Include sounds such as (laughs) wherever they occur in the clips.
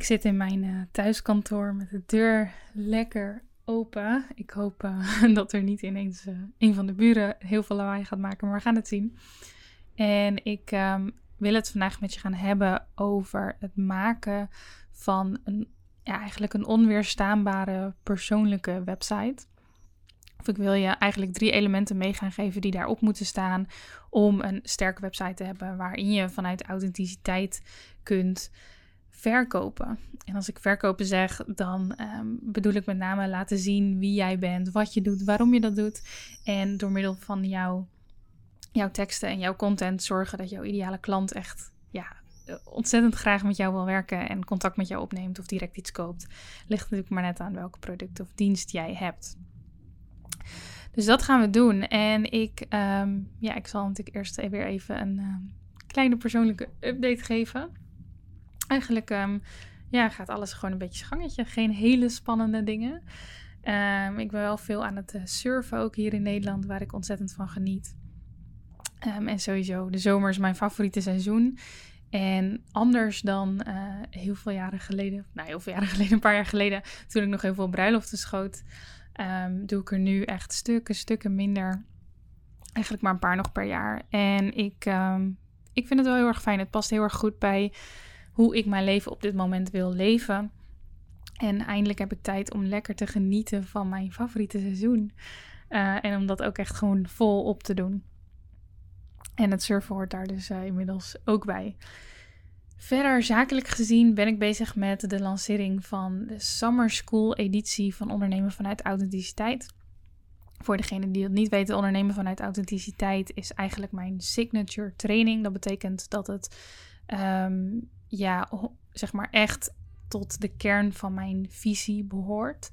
Ik zit in mijn uh, thuiskantoor met de deur lekker open. Ik hoop uh, (laughs) dat er niet ineens uh, een van de buren heel veel lawaai gaat maken, maar we gaan het zien. En ik um, wil het vandaag met je gaan hebben over het maken van een, ja, eigenlijk een onweerstaanbare persoonlijke website. Of ik wil je eigenlijk drie elementen mee gaan geven die daarop moeten staan om een sterke website te hebben waarin je vanuit authenticiteit kunt verkopen. En als ik verkopen zeg, dan ehm, bedoel ik met name laten zien wie jij bent, wat je doet, waarom je dat doet. En door middel van jouw, jouw teksten en jouw content zorgen dat jouw ideale klant echt ja, ontzettend graag met jou wil werken en contact met jou opneemt of direct iets koopt. Ligt natuurlijk maar net aan welke product of dienst jij hebt. Dus dat gaan we doen. En ik, ehm, ja, ik zal natuurlijk eerst weer even een ehm, kleine persoonlijke update geven eigenlijk um, ja, gaat alles gewoon een beetje gangetje. Geen hele spannende dingen. Um, ik ben wel veel aan het eh, surfen ook hier in Nederland, waar ik ontzettend van geniet. Um, en sowieso, de zomer is mijn favoriete seizoen. En anders dan uh, heel veel jaren geleden, nou heel veel jaren (laughs) geleden, een paar jaar geleden, toen ik nog heel veel bruiloften schoot, doe ik er nu echt stukken, stukken minder. Eigenlijk maar een paar nog per jaar. En ik, ik vind het wel heel erg fijn. Het past heel erg goed bij hoe ik mijn leven op dit moment wil leven. En eindelijk heb ik tijd om lekker te genieten van mijn favoriete seizoen. Uh, en om dat ook echt gewoon vol op te doen. En het surfen hoort daar dus uh, inmiddels ook bij. Verder, zakelijk gezien, ben ik bezig met de lancering van de Summer School editie van Ondernemen vanuit Authenticiteit. Voor degenen die het niet weten, ondernemen vanuit authenticiteit is eigenlijk mijn signature training. Dat betekent dat het um, ja, zeg maar echt tot de kern van mijn visie behoort.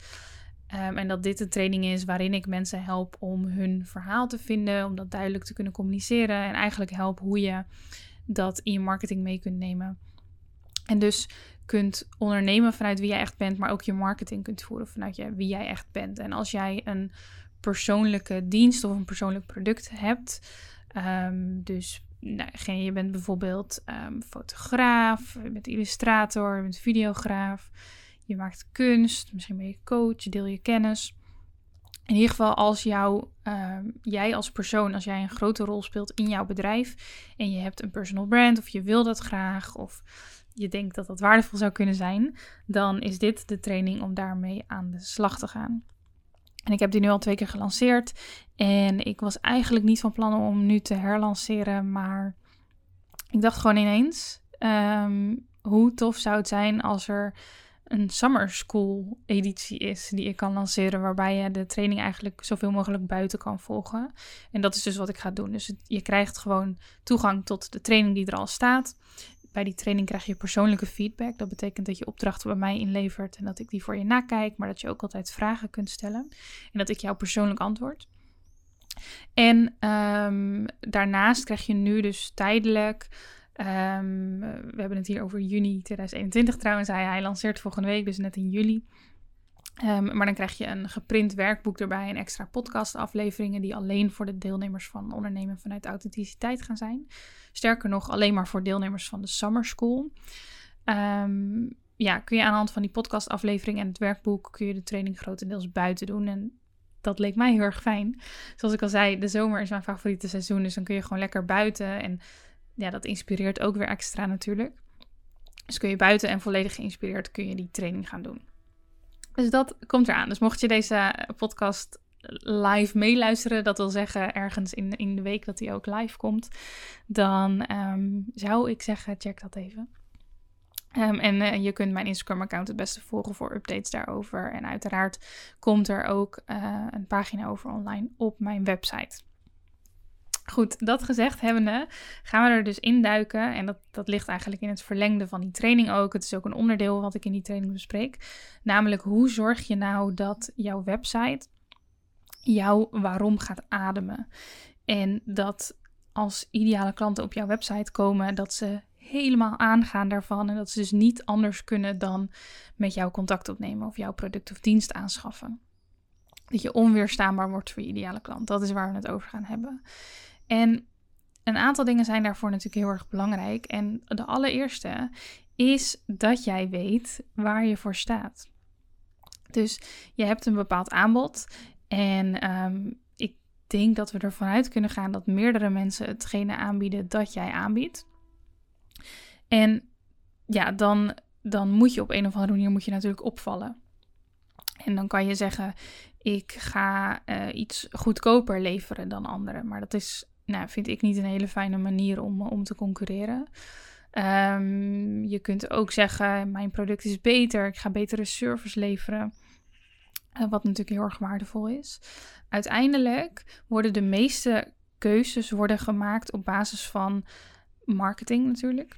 Um, en dat dit een training is waarin ik mensen help om hun verhaal te vinden, om dat duidelijk te kunnen communiceren en eigenlijk help hoe je dat in je marketing mee kunt nemen. En dus kunt ondernemen vanuit wie jij echt bent, maar ook je marketing kunt voeren vanuit wie jij echt bent. En als jij een persoonlijke dienst of een persoonlijk product hebt, um, dus nou, je bent bijvoorbeeld um, fotograaf, je bent illustrator, je bent videograaf, je maakt kunst, misschien ben je coach, je deel je kennis. In ieder geval als jou, um, jij als persoon, als jij een grote rol speelt in jouw bedrijf en je hebt een personal brand of je wil dat graag of je denkt dat dat waardevol zou kunnen zijn, dan is dit de training om daarmee aan de slag te gaan. En ik heb die nu al twee keer gelanceerd. En ik was eigenlijk niet van plan om nu te herlanceren. Maar ik dacht gewoon ineens: um, hoe tof zou het zijn als er een summer school editie is die ik kan lanceren. Waarbij je de training eigenlijk zoveel mogelijk buiten kan volgen. En dat is dus wat ik ga doen. Dus je krijgt gewoon toegang tot de training die er al staat. Bij die training krijg je persoonlijke feedback. Dat betekent dat je opdrachten bij mij inlevert en dat ik die voor je nakijk, maar dat je ook altijd vragen kunt stellen en dat ik jou persoonlijk antwoord. En um, daarnaast krijg je nu dus tijdelijk. Um, we hebben het hier over juni 2021 trouwens. Hij, hij lanceert volgende week, dus net in juli. Um, maar dan krijg je een geprint werkboek erbij en extra podcastafleveringen die alleen voor de deelnemers van ondernemen vanuit authenticiteit gaan zijn. Sterker nog, alleen maar voor deelnemers van de Summer School. Um, ja, kun je aan de hand van die podcastaflevering en het werkboek kun je de training grotendeels buiten doen. En dat leek mij heel erg fijn. Zoals ik al zei, de zomer is mijn favoriete seizoen, dus dan kun je gewoon lekker buiten. En ja, dat inspireert ook weer extra natuurlijk. Dus kun je buiten en volledig geïnspireerd kun je die training gaan doen. Dus dat komt eraan. Dus mocht je deze podcast live meeluisteren, dat wil zeggen ergens in, in de week dat hij ook live komt, dan ehm, zou ik zeggen, check dat even. Um, en uh, je kunt mijn Instagram-account het beste volgen voor updates daarover. En uiteraard komt er ook uh, een pagina over online op mijn website. Goed, dat gezegd hebbende, gaan we er dus induiken. En dat, dat ligt eigenlijk in het verlengde van die training ook. Het is ook een onderdeel wat ik in die training bespreek. Namelijk, hoe zorg je nou dat jouw website jouw waarom gaat ademen? En dat als ideale klanten op jouw website komen, dat ze helemaal aangaan daarvan. En dat ze dus niet anders kunnen dan met jou contact opnemen of jouw product of dienst aanschaffen. Dat je onweerstaanbaar wordt voor je ideale klant. Dat is waar we het over gaan hebben. En een aantal dingen zijn daarvoor natuurlijk heel erg belangrijk. En de allereerste is dat jij weet waar je voor staat. Dus je hebt een bepaald aanbod. En ehm, ik denk dat we ervan uit kunnen gaan dat meerdere mensen hetgene aanbieden dat jij aanbiedt. En ja, dan, dan moet je op een of andere manier moet je natuurlijk opvallen. En dan kan je zeggen, ik ga uh, iets goedkoper leveren dan anderen. Maar dat is, nou, vind ik niet een hele fijne manier om, om te concurreren. Um, je kunt ook zeggen, mijn product is beter, ik ga betere service leveren. Uh, wat natuurlijk heel erg waardevol is. Uiteindelijk worden de meeste keuzes worden gemaakt op basis van marketing natuurlijk.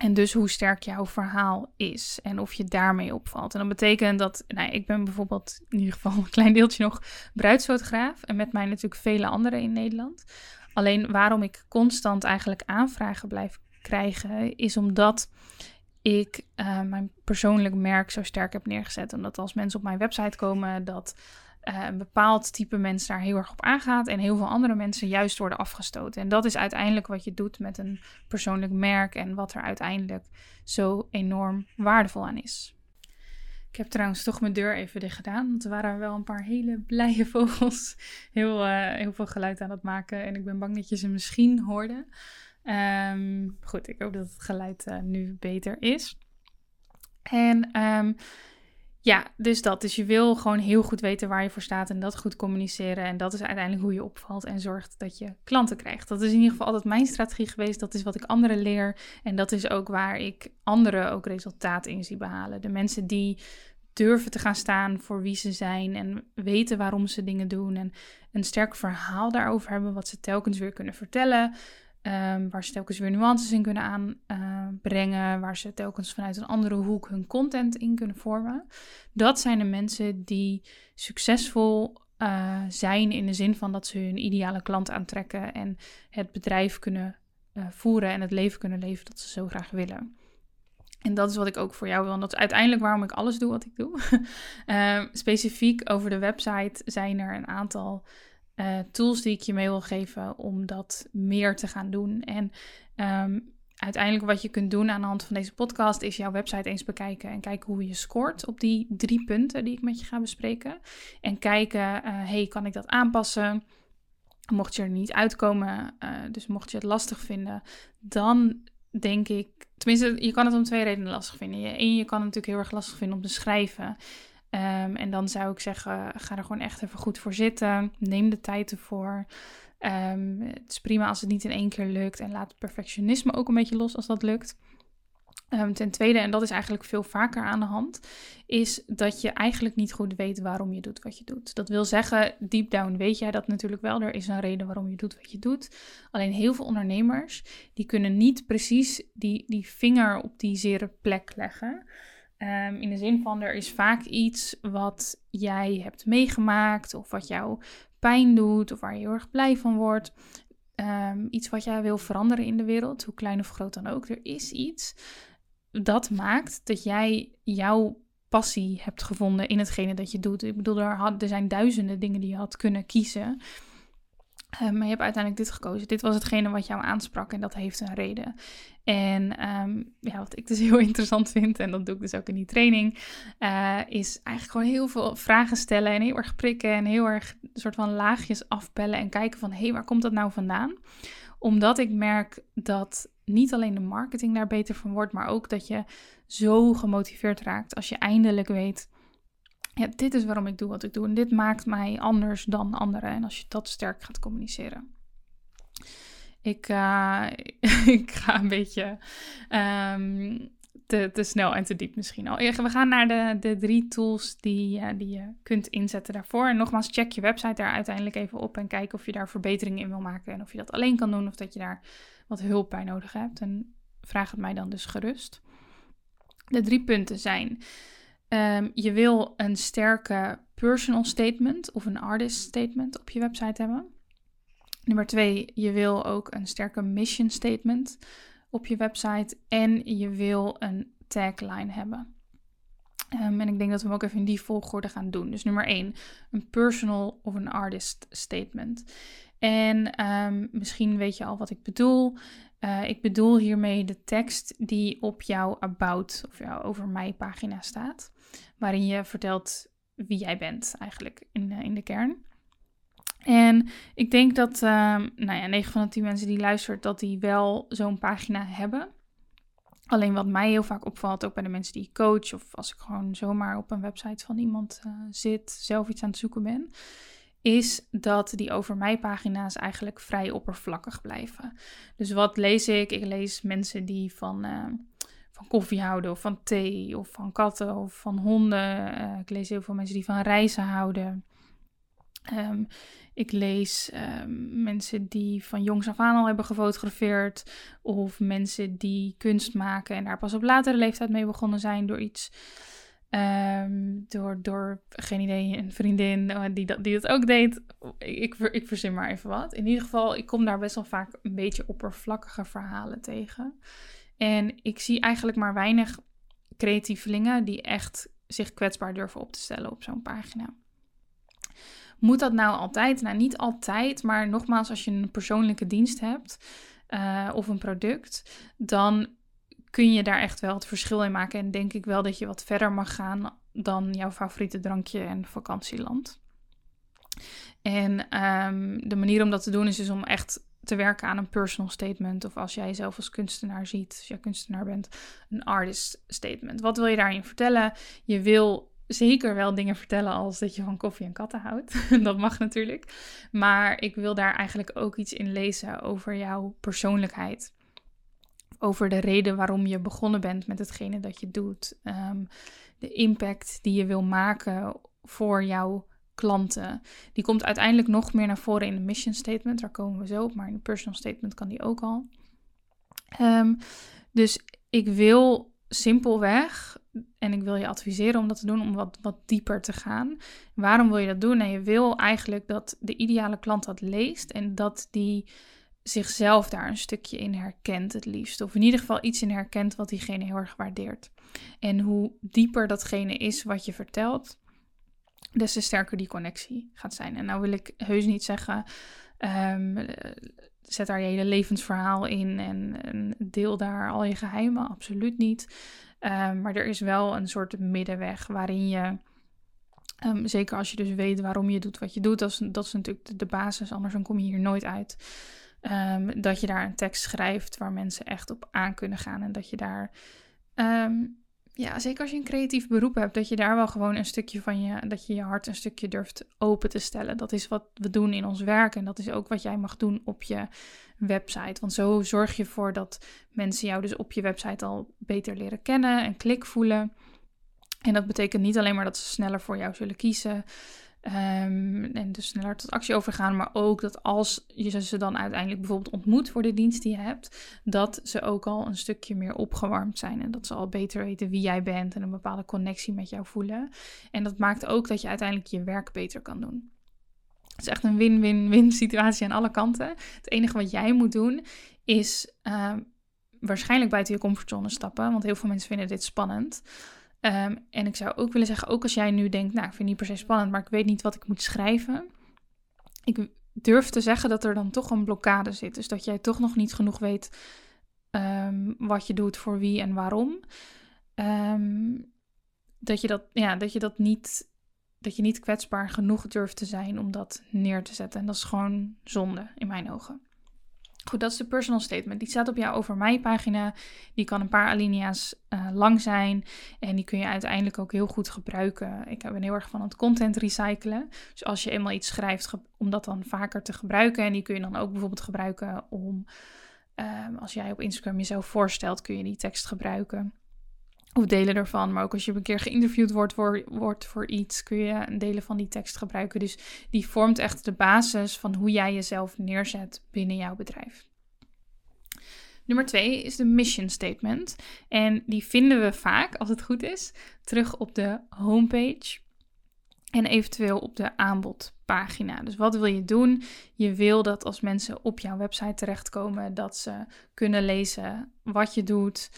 En dus hoe sterk jouw verhaal is en of je daarmee opvalt. En dat betekent dat, nou, ik ben bijvoorbeeld in ieder geval een klein deeltje nog bruidsfotograaf. En met mij natuurlijk vele anderen in Nederland. Alleen waarom ik constant eigenlijk aanvragen blijf krijgen, is omdat ik uh, mijn persoonlijk merk zo sterk heb neergezet. Omdat als mensen op mijn website komen, dat uh, een bepaald type mens daar heel erg op aangaat en heel veel andere mensen juist worden afgestoten. En dat is uiteindelijk wat je doet met een persoonlijk merk en wat er uiteindelijk zo enorm waardevol aan is. Ik heb trouwens toch mijn deur even dicht gedaan, want er waren wel een paar hele blije vogels (laughs) heel, uh, heel veel geluid aan het maken en ik ben bang dat je ze misschien hoorde. Um, goed, ik hoop dat het geluid uh, nu beter is. En um, ja, dus dat. Dus je wil gewoon heel goed weten waar je voor staat en dat goed communiceren. En dat is uiteindelijk hoe je opvalt en zorgt dat je klanten krijgt. Dat is in ieder geval altijd mijn strategie geweest. Dat is wat ik anderen leer. En dat is ook waar ik anderen ook resultaat in zie behalen. De mensen die durven te gaan staan voor wie ze zijn en weten waarom ze dingen doen. En een sterk verhaal daarover hebben, wat ze telkens weer kunnen vertellen. Um, waar ze telkens weer nuances in kunnen aanbrengen, uh, waar ze telkens vanuit een andere hoek hun content in kunnen vormen. Dat zijn de mensen die succesvol uh, zijn in de zin van dat ze hun ideale klant aantrekken en het bedrijf kunnen uh, voeren en het leven kunnen leven dat ze zo graag willen. En dat is wat ik ook voor jou wil. En dat is uiteindelijk waarom ik alles doe wat ik doe. (laughs) Ehm, specifiek over de website zijn er een aantal uh, tools die ik je mee wil geven om dat meer te gaan doen. En um, uiteindelijk wat je kunt doen aan de hand van deze podcast is jouw website eens bekijken en kijken hoe je scoort op die drie punten die ik met je ga bespreken. En kijken, uh, hey, kan ik dat aanpassen? Mocht je er niet uitkomen, uh, dus mocht je het lastig vinden, dan denk ik, tenminste, je kan het om twee redenen lastig vinden. Eén, je kan het natuurlijk heel erg lastig vinden om te schrijven. Um, en dan zou ik zeggen, ga er gewoon echt even goed voor zitten. Neem de tijd ervoor. Um, het is prima als het niet in één keer lukt. En laat het perfectionisme ook een beetje los als dat lukt. Um, ten tweede, en dat is eigenlijk veel vaker aan de hand, is dat je eigenlijk niet goed weet waarom je doet wat je doet. Dat wil zeggen, deep down weet jij dat natuurlijk wel. Er is een reden waarom je doet wat je doet. Alleen heel veel ondernemers, die kunnen niet precies die, die vinger op die zere plek leggen. Um, in de zin van er is vaak iets wat jij hebt meegemaakt of wat jou pijn doet of waar je heel erg blij van wordt. Um, iets wat jij wil veranderen in de wereld, hoe klein of groot dan ook. Er is iets dat maakt dat jij jouw passie hebt gevonden in hetgene dat je doet. Ik bedoel, er, er zijn duizenden dingen die je had kunnen kiezen. Um, maar je hebt uiteindelijk dit gekozen. Dit was hetgene wat jou aansprak en dat heeft een reden. En um, ja, wat ik dus (laughs) heel interessant vind, en dat doe ik dus ook in die training, uh, is eigenlijk gewoon heel veel vragen stellen en heel erg prikken en heel erg soort van laagjes afpellen en kijken van hé, hey, waar komt dat nou vandaan? Omdat ik merk dat niet alleen de marketing daar beter van wordt, maar ook dat je zo gemotiveerd raakt als je eindelijk weet. Dit is waarom ik doe wat ik doe. En dit maakt mij anders dan anderen. En als je dat sterk gaat communiceren. Ik, uh, (laughs) ik ga een beetje ehm, te, te snel en te diep misschien al. We gaan naar de, de drie tools die, uh, die je kunt inzetten daarvoor. En nogmaals, check je website daar uiteindelijk even op en kijk of je daar verbeteringen in wil maken. En of je dat alleen kan doen of dat je daar wat hulp bij nodig hebt. En vraag het mij dan dus gerust. De drie punten zijn: um, je wil een sterke personal statement of een artist statement op je website hebben. Nummer twee, je wil ook een sterke mission statement op je website en je wil een tagline hebben. Um, en ik denk dat we hem ook even in die volgorde gaan doen. Dus nummer 1, een personal of een artist statement. En um, misschien weet je al wat ik bedoel. Uh, ik bedoel hiermee de tekst die op jouw about of jouw over mij pagina staat. Waarin je vertelt wie jij bent eigenlijk in, uh, in de kern. En ik denk dat, uh, nou ja, 9 van de 10 mensen die luisteren, dat die wel zo'n pagina hebben. Alleen wat mij heel vaak opvalt, ook bij de mensen die ik coach, of als ik gewoon zomaar op een website van iemand uh, zit, zelf iets aan het zoeken ben, is dat die over mij pagina's eigenlijk vrij oppervlakkig blijven. Dus wat lees ik? Ik lees mensen die van, uh, van koffie houden, of van thee, of van katten, of van honden. Uh, ik lees heel veel mensen die van reizen houden. Um, ik lees um, mensen die van jongs af aan al hebben gefotografeerd. Of mensen die kunst maken en daar pas op latere leeftijd mee begonnen zijn door iets. Um, door, door, geen idee, een vriendin uh, die, dat, die dat ook deed. Ik, ik, verzin maar even wat. In ieder geval, ik kom daar best wel vaak een beetje oppervlakkige verhalen tegen. En ik zie eigenlijk maar weinig creatievelingen die echt zich kwetsbaar durven op te stellen op zo'n pagina. Moet dat nou altijd? Nou, niet altijd, maar nogmaals, als je een persoonlijke dienst hebt uh, of een product, dan kun je daar echt wel het verschil in maken. En denk ik wel dat je wat verder mag gaan dan jouw favoriete drankje en vakantieland. En um, de manier om dat te doen is dus om echt te werken aan een personal statement. Of als jij jezelf als kunstenaar ziet, als jij kunstenaar bent, een artist statement. Wat wil je daarin vertellen? Je wil zeker wel dingen vertellen als dat je van koffie en katten houdt. (laughs) dat mag natuurlijk. Maar ik wil daar eigenlijk ook iets in lezen over jouw persoonlijkheid. Over de reden waarom je begonnen bent met hetgene dat je doet. Um, de impact die je wil maken voor jouw klanten. Die komt uiteindelijk nog meer naar voren in de mission statement. Daar komen we zo op. Maar in de personal statement kan die ook al. Um, dus ik wil simpelweg en ik wil je adviseren om dat te doen, om wat, wat dieper te gaan. Waarom wil je dat doen? En je wil eigenlijk dat de ideale klant dat leest en dat die zichzelf daar een stukje in herkent, het liefst. Of in ieder geval iets in herkent wat diegene heel erg waardeert. En hoe dieper datgene is wat je vertelt, des te sterker die connectie gaat zijn. En nou wil ik heus niet zeggen. Um, zet daar je hele levensverhaal in en, en deel daar al je geheimen. Absoluut niet. Um, maar er is wel een soort middenweg waarin je, um, zeker als je dus weet waarom je doet wat je doet, dat is, dat is natuurlijk de, basis, anders dan kom je hier nooit uit. Um, dat je daar een tekst schrijft waar mensen echt op aan kunnen gaan en dat je daar ja, zeker als je een creatief beroep hebt, dat je daar wel gewoon een stukje van je, dat je je hart een stukje durft open te stellen. Dat is wat we doen in ons werk en dat is ook wat jij mag doen op je website. Want zo zorg je ervoor dat mensen jou dus op je website al beter leren kennen en klik voelen. En dat betekent niet alleen maar dat ze sneller voor jou zullen kiezen, Um, en dus sneller tot actie overgaan. Maar ook dat als je ze dan uiteindelijk bijvoorbeeld ontmoet voor de dienst die je hebt, dat ze ook al een stukje meer opgewarmd zijn. En dat ze al beter weten wie jij bent en een bepaalde connectie met jou voelen. En dat maakt ook dat je uiteindelijk je werk beter kan doen. Het is echt een win-win-win situatie aan alle kanten. Het enige wat jij moet doen is uh, waarschijnlijk buiten je comfortzone stappen. Want heel veel mensen vinden dit spannend. Um, en ik zou ook willen zeggen, ook als jij nu denkt, nou, ik vind het niet per se spannend, maar ik weet niet wat ik moet schrijven. Ik durf te zeggen dat er dan toch een blokkade zit. Dus dat jij toch nog niet genoeg weet um, wat je doet, voor wie en waarom. Um, dat je dat, ja, dat je dat niet, dat je niet kwetsbaar genoeg durft te zijn om dat neer te zetten. En dat is gewoon zonde in mijn ogen. Goed, dat is de personal statement. Die staat op jouw over mij pagina. Die kan een paar alinea's uh, lang zijn. En die kun je uiteindelijk ook heel goed gebruiken. Ik ben heel erg van het content recyclen. Dus als je eenmaal iets schrijft, om dat dan vaker te gebruiken. En die kun je dan ook bijvoorbeeld gebruiken om, um, als jij op Instagram jezelf voorstelt, kun je die tekst gebruiken. Of delen ervan. Maar ook als je een keer geïnterviewd wordt voor, wordt voor iets, kun je een delen van die tekst gebruiken. Dus die vormt echt de basis van hoe jij jezelf neerzet binnen jouw bedrijf. Nummer twee is de mission statement. En die vinden we vaak, als het goed is, terug op de homepage en eventueel op de aanbodpagina. Dus wat wil je doen? Je wil dat als mensen op jouw website terechtkomen, dat ze kunnen lezen wat je doet,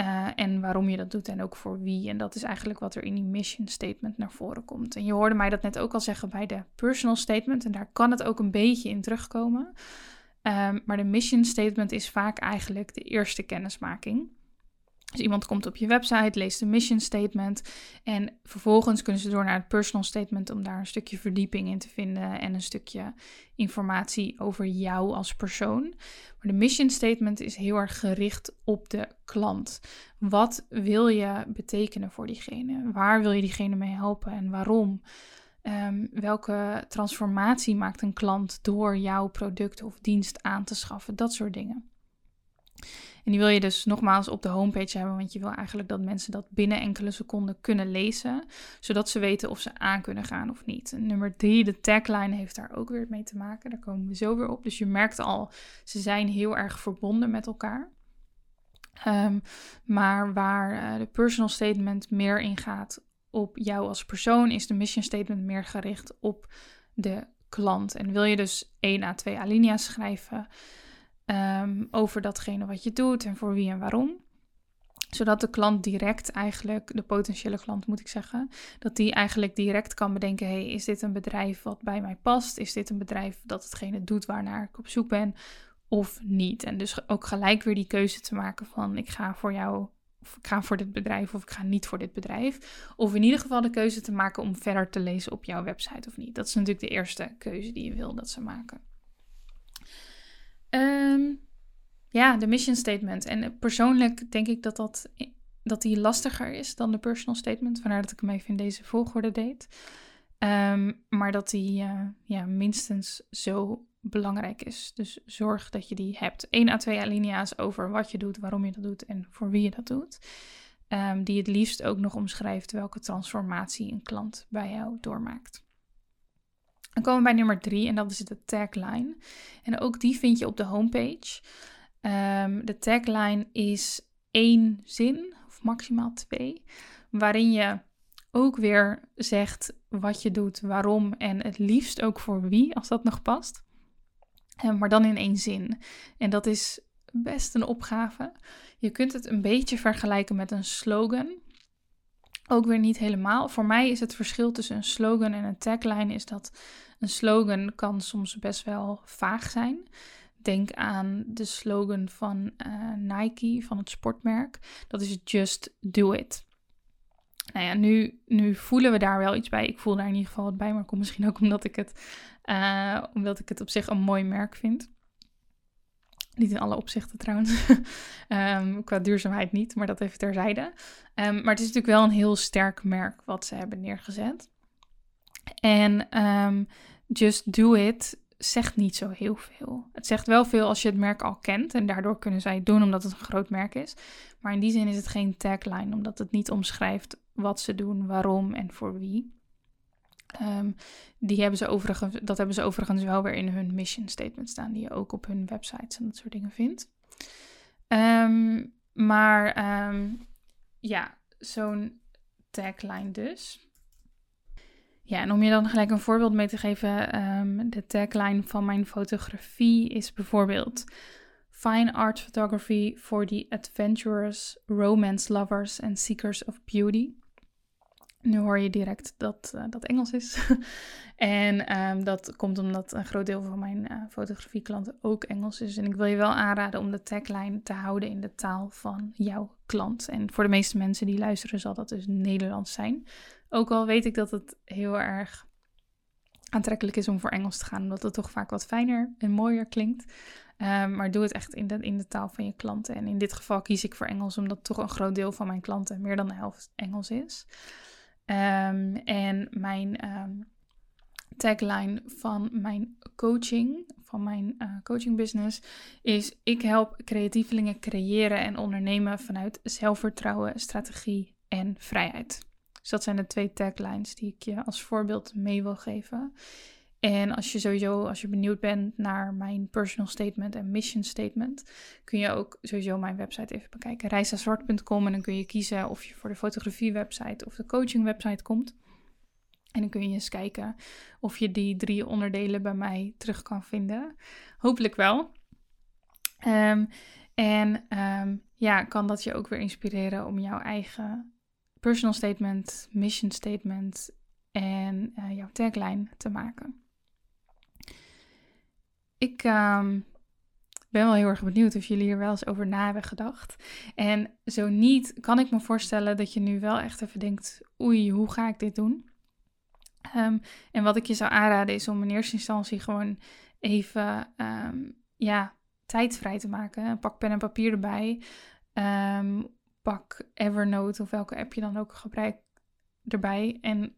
uh, en waarom je dat doet en ook voor wie. En dat is eigenlijk wat er in die mission statement naar voren komt. En je hoorde mij dat net ook al zeggen bij de personal statement. En daar kan het ook een beetje in terugkomen. Um, maar de mission statement is vaak eigenlijk de eerste kennismaking. Dus iemand komt op je website, leest de mission statement en vervolgens kunnen ze door naar het personal statement om daar een stukje verdieping in te vinden en een stukje informatie over jou als persoon. Maar de mission statement is heel erg gericht op de klant. Wat wil je betekenen voor diegene? Waar wil je diegene mee helpen en waarom? Um, welke transformatie maakt een klant door jouw product of dienst aan te schaffen? Dat soort dingen. En die wil je dus nogmaals op de homepage hebben, want je wil eigenlijk dat mensen dat binnen enkele seconden kunnen lezen, zodat ze weten of ze aan kunnen gaan of niet. En nummer drie, de tagline heeft daar ook weer mee te maken. Daar komen we zo weer op. Dus je merkt al, ze zijn heel erg verbonden met elkaar. Um, maar waar uh, de personal statement meer ingaat op jou als persoon, is de mission statement meer gericht op de klant. En wil je dus 1 à 2 alinea's schrijven, Ehm, over datgene wat je doet en voor wie en waarom. Zodat de klant direct eigenlijk, de potentiële klant moet ik zeggen, dat die eigenlijk direct kan bedenken: hey, is dit een bedrijf wat bij mij past? Is dit een bedrijf dat hetgene doet waarnaar ik op zoek ben? Of niet? En dus ook gelijk weer die keuze te maken van ik ga voor jou of ik ga voor dit bedrijf of ik ga niet voor dit bedrijf. Of in ieder geval de keuze te maken om verder te lezen op jouw website of niet. Dat is natuurlijk de eerste keuze die je wil dat ze maken. Um, ja, de mission statement. En persoonlijk denk ik dat, dat, dat die lastiger is dan de personal statement. Vandaar dat ik hem even in deze volgorde deed. Um, maar dat die uh, ja, minstens zo belangrijk is. Dus zorg dat je die hebt. 1 à 2 alinea's over wat je doet, waarom je dat doet en voor wie je dat doet. Um, die het liefst ook nog omschrijft welke transformatie een klant bij jou doormaakt. Dan komen we bij nummer drie en dat is de tagline. En ook die vind je op de homepage. Um, de tagline is één zin, of maximaal twee, waarin je ook weer zegt wat je doet, waarom en het liefst ook voor wie, als dat nog past. Um, maar dan in één zin. En dat is best een opgave. Je kunt het een beetje vergelijken met een slogan. Ook weer niet helemaal. Voor mij is het verschil tussen een slogan en een tagline is dat een slogan kan soms best wel vaag zijn. Denk aan de slogan van uh, Nike, van het sportmerk. Dat is Just Do It. Nou ja, nu, nu voelen we daar wel iets bij. Ik voel daar in ieder geval wat bij, maar komt misschien ook omdat ik het, uh, omdat ik het op zich een mooi merk vind. Niet in alle opzichten trouwens. um, (laughs) qua duurzaamheid niet, maar dat even terzijde. Um, maar het is natuurlijk wel een heel sterk merk wat ze hebben neergezet. En um, Just Do It zegt niet zo heel veel. Het zegt wel veel als je het merk al kent en daardoor kunnen zij het doen omdat het een groot merk is. Maar in die zin is het geen tagline, omdat het niet omschrijft wat ze doen, waarom en voor wie. Um, die hebben ze overigens, dat hebben ze overigens wel weer in hun mission statement staan, die je ook op hun websites en dat soort dingen vindt. Um, maar ja, zo'n tagline dus. Ja, en om je dan gelijk een voorbeeld mee te geven, um, de tagline van mijn fotografie is bijvoorbeeld Fine art photography for the adventurous, romance lovers and seekers of beauty. Nu hoor je direct dat uh, dat Engels is. (laughs) en um, dat komt omdat een groot deel van mijn uh, fotografieklanten ook Engels is. En ik wil je wel aanraden om de tagline te houden in de taal van jouw klant. En voor de meeste mensen die luisteren zal dat dus Nederlands zijn. Ook al weet ik dat het heel erg aantrekkelijk is om voor Engels te gaan, omdat het toch vaak wat fijner en mooier klinkt. Ehm, maar doe het echt in de, in de taal van je klanten. En in dit geval kies ik voor Engels, omdat toch een groot deel van mijn klanten, meer dan de helft, Engels is. Ehm, en mijn ehm, tagline van mijn coaching, van mijn uh, coaching business, is: Ik help creatievelingen creëren en ondernemen vanuit zelfvertrouwen, strategie en vrijheid. Dus dat zijn de twee taglines die ik je als voorbeeld mee wil geven. En als je sowieso, als je benieuwd bent naar mijn personal statement en mission statement, kun je ook sowieso mijn website even bekijken. reisazwart.com en dan kun je kiezen of je voor de fotografie website of de coaching website komt. En dan kun je eens kijken of je die drie onderdelen bij mij terug kan vinden. Hopelijk wel. Ehm, en um, ja, kan dat je ook weer inspireren om jouw eigen personal statement, mission statement en uh, jouw tagline te maken. Ik um, ben wel heel erg benieuwd of jullie hier wel eens over na hebben gedacht. En zo niet, kan ik me voorstellen dat je nu wel echt even denkt: oei, hoe ga ik dit doen? Um, en wat ik je zou aanraden is om in eerste instantie gewoon even um, ja, tijd vrij te maken. Pak pen en papier erbij. Pak Evernote of welke app je dan ook gebruikt erbij. En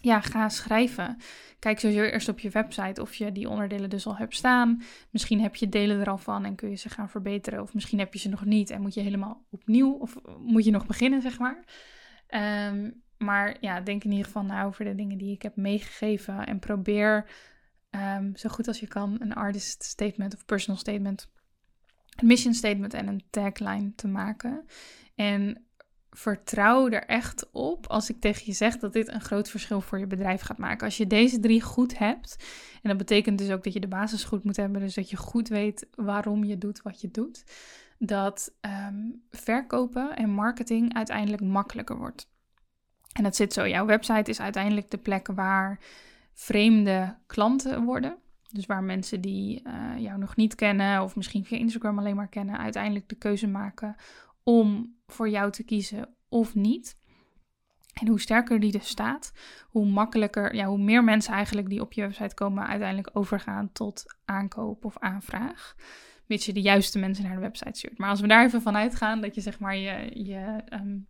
ja, ga schrijven. Kijk sowieso eerst op je website of je die onderdelen dus al hebt staan. Misschien heb je delen er al van en kun je ze gaan verbeteren. Of misschien heb je ze nog niet en moet je helemaal opnieuw of moet je nog beginnen, zeg maar. Um, maar ja, denk in ieder geval na over de dingen die ik heb meegegeven. En probeer um, zo goed als je kan een artist statement of personal statement, mission statement en een tagline te maken. En vertrouw er echt op als ik tegen je zeg dat dit een groot verschil voor je bedrijf gaat maken. Als je deze drie goed hebt, en dat betekent dus ook dat je de basis goed moet hebben, dus dat je goed weet waarom je doet wat je doet, dat um, verkopen en marketing uiteindelijk makkelijker wordt. En dat zit zo, jouw website is uiteindelijk de plek waar vreemde klanten worden. Dus waar mensen die uh, jou nog niet kennen of misschien via Instagram alleen maar kennen, uiteindelijk de keuze maken om voor jou te kiezen of niet. En hoe sterker die dus staat, hoe makkelijker, ja, hoe meer mensen eigenlijk die op je website komen uiteindelijk overgaan tot aankoop of aanvraag. Mits je de juiste mensen naar de website stuurt. Maar als we daar even van uitgaan dat je zeg maar je, je um,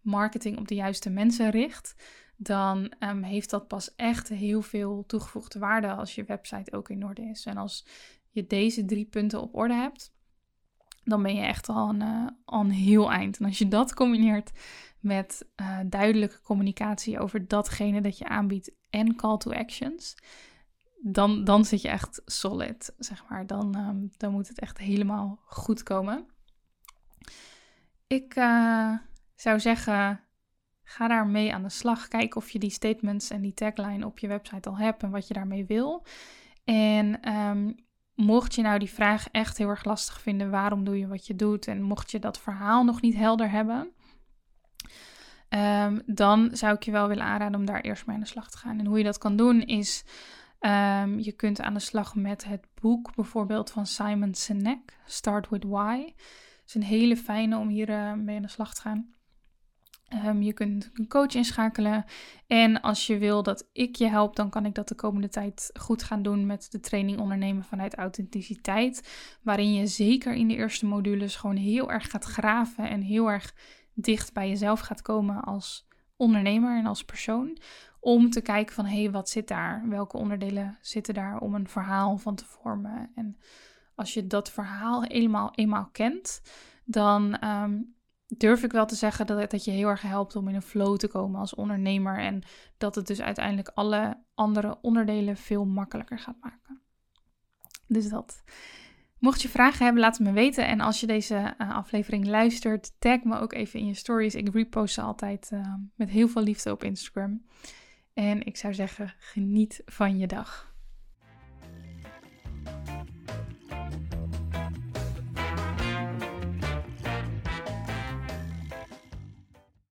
marketing op de juiste mensen richt, dan um, heeft dat pas echt heel veel toegevoegde waarde als je website ook in orde is. En als je deze drie punten op orde hebt, dan ben je echt al een, een heel eind. En als je dat combineert met uh, duidelijke communicatie over datgene dat je aanbiedt en call to actions, dan, dan zit je echt solid, zeg maar. Dan, um, dan moet het echt helemaal goed komen. Ik, uh, zou zeggen, ga daar mee aan de slag. Kijk of je die statements en die tagline op je website al hebt en wat je daarmee wil. En um, mocht je nou die vraag echt heel erg lastig vinden, waarom doe je wat je doet? En mocht je dat verhaal nog niet helder hebben, um, dan zou ik je wel willen aanraden om daar eerst mee aan de slag te gaan. En hoe je dat kan doen is, um, je kunt aan de slag met het boek bijvoorbeeld van Simon Sinek, Start With Why. Het is een hele fijne om hier uh, mee aan de slag te gaan. Um, je kunt een coach inschakelen. En als je wil dat ik je help, dan kan ik dat de komende tijd goed gaan doen met de training ondernemen vanuit authenticiteit. Waarin je zeker in de eerste modules gewoon heel erg gaat graven en heel erg dicht bij jezelf gaat komen als ondernemer en als persoon. Om te kijken van hé, wat zit daar? Welke onderdelen zitten daar om een verhaal van te vormen? En als je dat verhaal eenmaal, eenmaal kent, dan um, durf ik wel te zeggen dat dat je heel erg helpt om in een flow te komen als ondernemer. En dat het dus uiteindelijk alle andere onderdelen veel makkelijker gaat maken. Dus dat. Mocht je vragen hebben, laat het me weten. En als je deze uh, aflevering luistert, tag me ook even in je stories. Ik repost ze altijd uh, met heel veel liefde op Instagram. En ik zou zeggen, geniet van je dag.